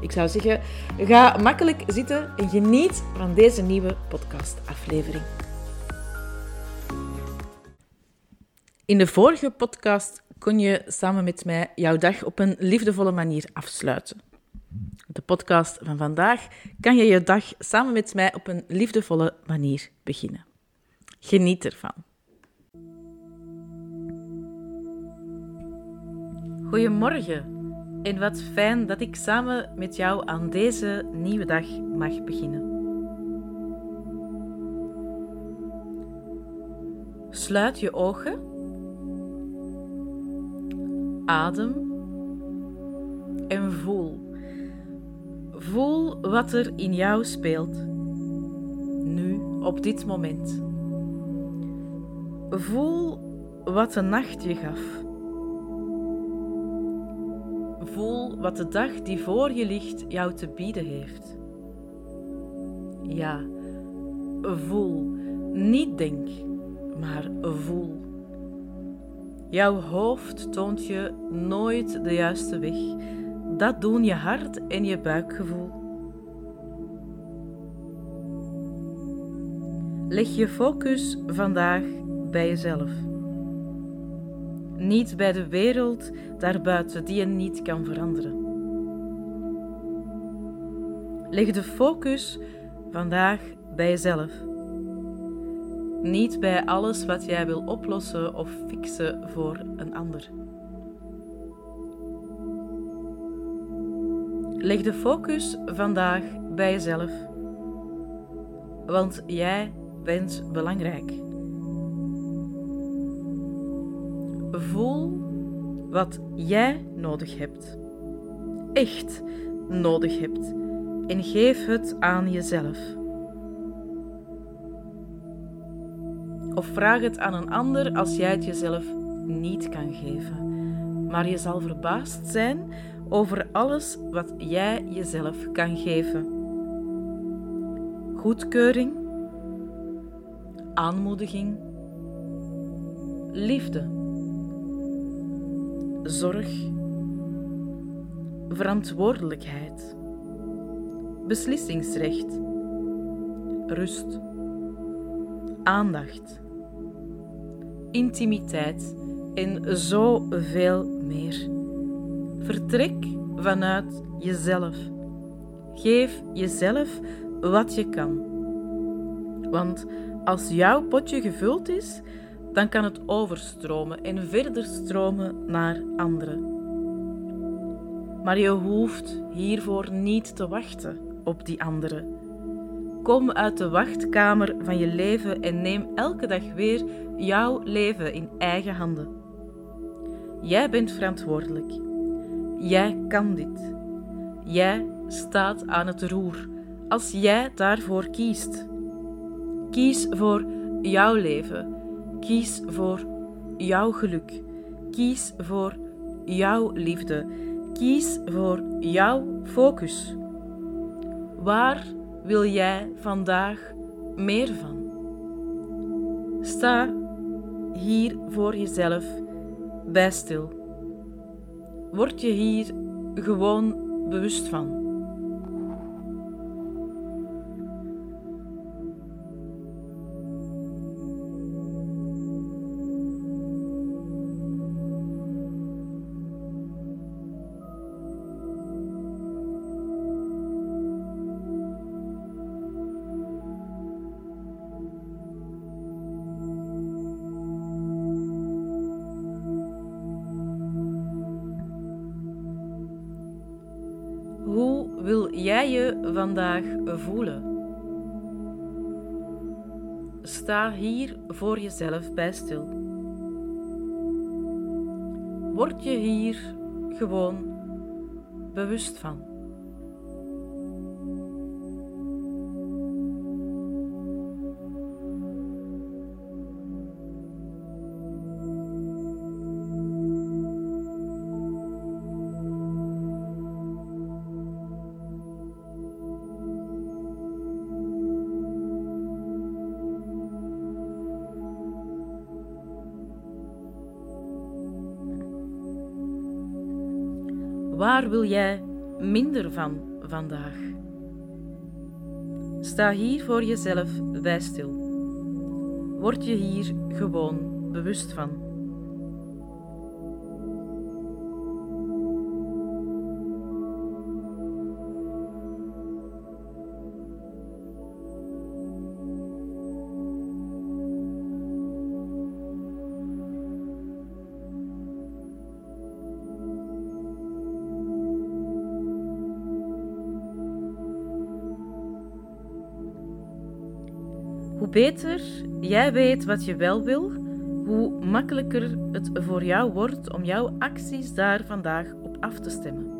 Ik zou zeggen, ga makkelijk zitten en geniet van deze nieuwe podcastaflevering. In de vorige podcast kon je samen met mij jouw dag op een liefdevolle manier afsluiten. De podcast van vandaag kan je je dag samen met mij op een liefdevolle manier beginnen. Geniet ervan. Goedemorgen en wat fijn dat ik samen met jou aan deze nieuwe dag mag beginnen. Sluit je ogen. Adem. En voel. Voel wat er in jou speelt. Nu, op dit moment. Voel wat de nacht je gaf. Voel wat de dag die voor je ligt jou te bieden heeft. Ja, voel. Niet denk, maar voel. Jouw hoofd toont je nooit de juiste weg. Dat doen je hart en je buikgevoel. Leg je focus vandaag bij jezelf. Niet bij de wereld daarbuiten die je niet kan veranderen. Leg de focus vandaag bij jezelf. Niet bij alles wat jij wil oplossen of fixen voor een ander. Leg de focus vandaag bij jezelf. Want jij bent belangrijk. Voel wat jij nodig hebt. Echt nodig hebt. En geef het aan jezelf. Of vraag het aan een ander als jij het jezelf niet kan geven. Maar je zal verbaasd zijn over alles wat jij jezelf kan geven. Goedkeuring, aanmoediging, liefde zorg, verantwoordelijkheid, beslissingsrecht, rust, aandacht, intimiteit en zoveel meer. Vertrek vanuit jezelf. Geef jezelf wat je kan. Want als jouw potje gevuld is, dan kan het overstromen en verder stromen naar anderen. Maar je hoeft hiervoor niet te wachten op die anderen. Kom uit de wachtkamer van je leven en neem elke dag weer jouw leven in eigen handen. Jij bent verantwoordelijk. Jij kan dit. Jij staat aan het roer als jij daarvoor kiest. Kies voor jouw leven Kies voor jouw geluk. Kies voor jouw liefde. Kies voor jouw focus. Waar wil jij vandaag meer van? Sta hier voor jezelf bij stil. Word je hier gewoon bewust van. Jij je vandaag voelen? Sta hier voor jezelf bij stil. Word je hier gewoon bewust van. Waar wil jij minder van vandaag? Sta hier voor jezelf bij stil. Word je hier gewoon bewust van. Hoe beter jij weet wat je wel wil, hoe makkelijker het voor jou wordt om jouw acties daar vandaag op af te stemmen.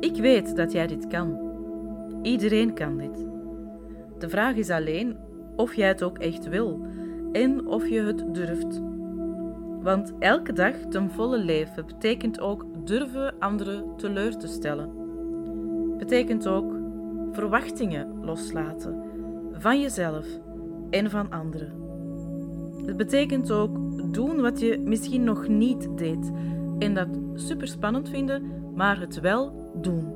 Ik weet dat jij dit kan. Iedereen kan dit. De vraag is alleen of jij het ook echt wil en of je het durft. Want elke dag ten volle leven betekent ook durven anderen teleur te stellen. Betekent ook verwachtingen loslaten van jezelf en van anderen. Het betekent ook doen wat je misschien nog niet deed en dat super spannend vinden, maar het wel doen.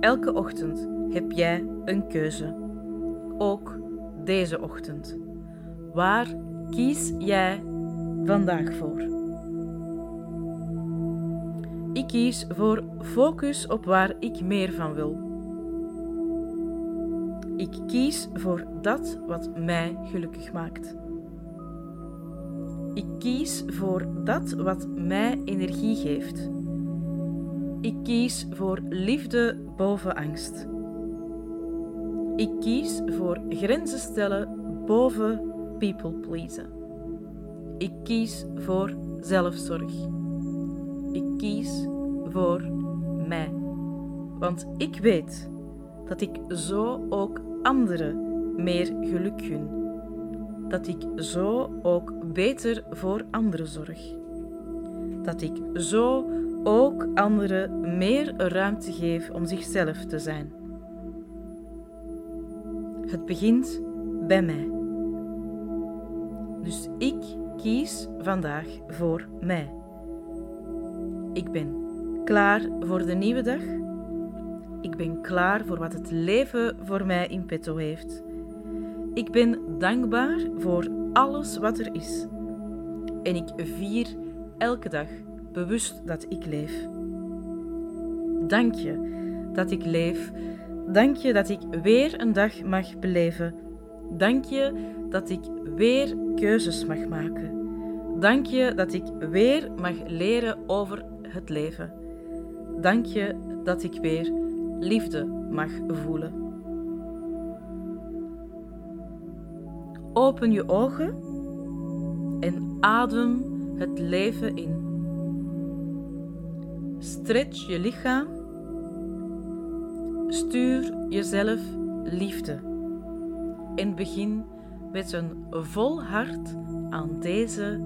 Elke ochtend heb jij een keuze. Ook deze ochtend. Waar kies jij vandaag voor? Ik kies voor focus op waar ik meer van wil. Ik kies voor dat wat mij gelukkig maakt. Ik kies voor dat wat mij energie geeft. Ik kies voor liefde boven angst. Ik kies voor grenzen stellen boven people pleasen. Ik kies voor zelfzorg. Ik kies voor mij. Want ik weet dat ik zo ook anderen meer geluk gun. Dat ik zo ook beter voor anderen zorg. Dat ik zo ook anderen meer ruimte geef om zichzelf te zijn. Het begint bij mij. Dus ik kies vandaag voor mij. Ik ben klaar voor de nieuwe dag ik ben klaar voor wat het leven voor mij in petto heeft. Ik ben dankbaar voor alles wat er is. En ik vier elke dag bewust dat ik leef. Dank je dat ik leef. Dank je dat ik weer een dag mag beleven. Dank je dat ik weer keuzes mag maken. Dank je dat ik weer mag leren over het leven. Dank je dat ik weer liefde mag voelen. Open je ogen en adem het leven in. Stretch je lichaam. Stuur jezelf liefde. En begin met een vol hart aan deze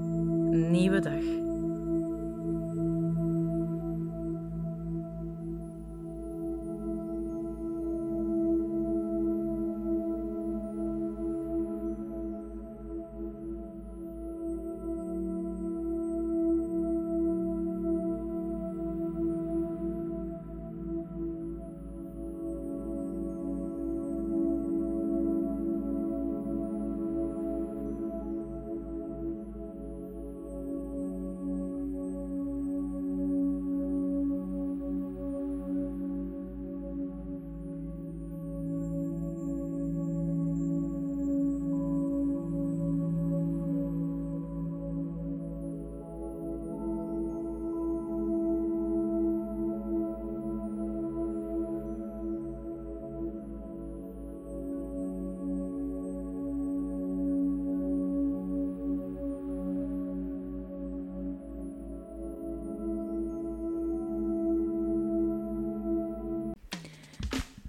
nieuwe dag.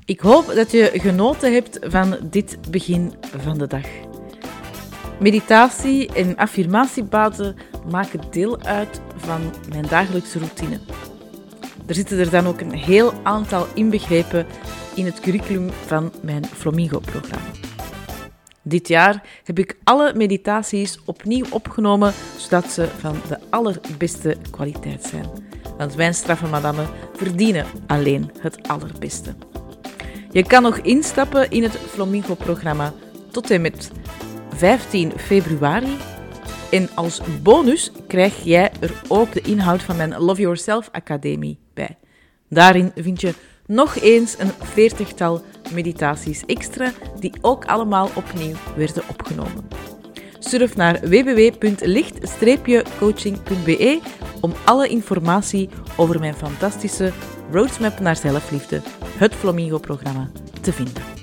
Ik hoop dat je genoten hebt van dit begin van de dag. Meditatie en affirmatiebaden maken deel uit van mijn dagelijkse routine. Er zitten er dan ook een heel aantal inbegrepen in het curriculum van mijn Flamingo-programma. Dit jaar heb ik alle meditaties opnieuw opgenomen, zodat ze van de allerbeste kwaliteit zijn. Want wijnstraffe madammen verdienen alleen het allerbeste. Je kan nog instappen in het Flamingo-programma tot en met 15 februari. En als bonus krijg jij er ook de inhoud van mijn Love Yourself Academie bij. Daarin vind je nog eens een veertigtal meditaties extra, die ook allemaal opnieuw werden opgenomen. Surf naar www.licht-coaching.be om alle informatie over mijn fantastische Roadmap naar zelfliefde, het Flamingo-programma, te vinden.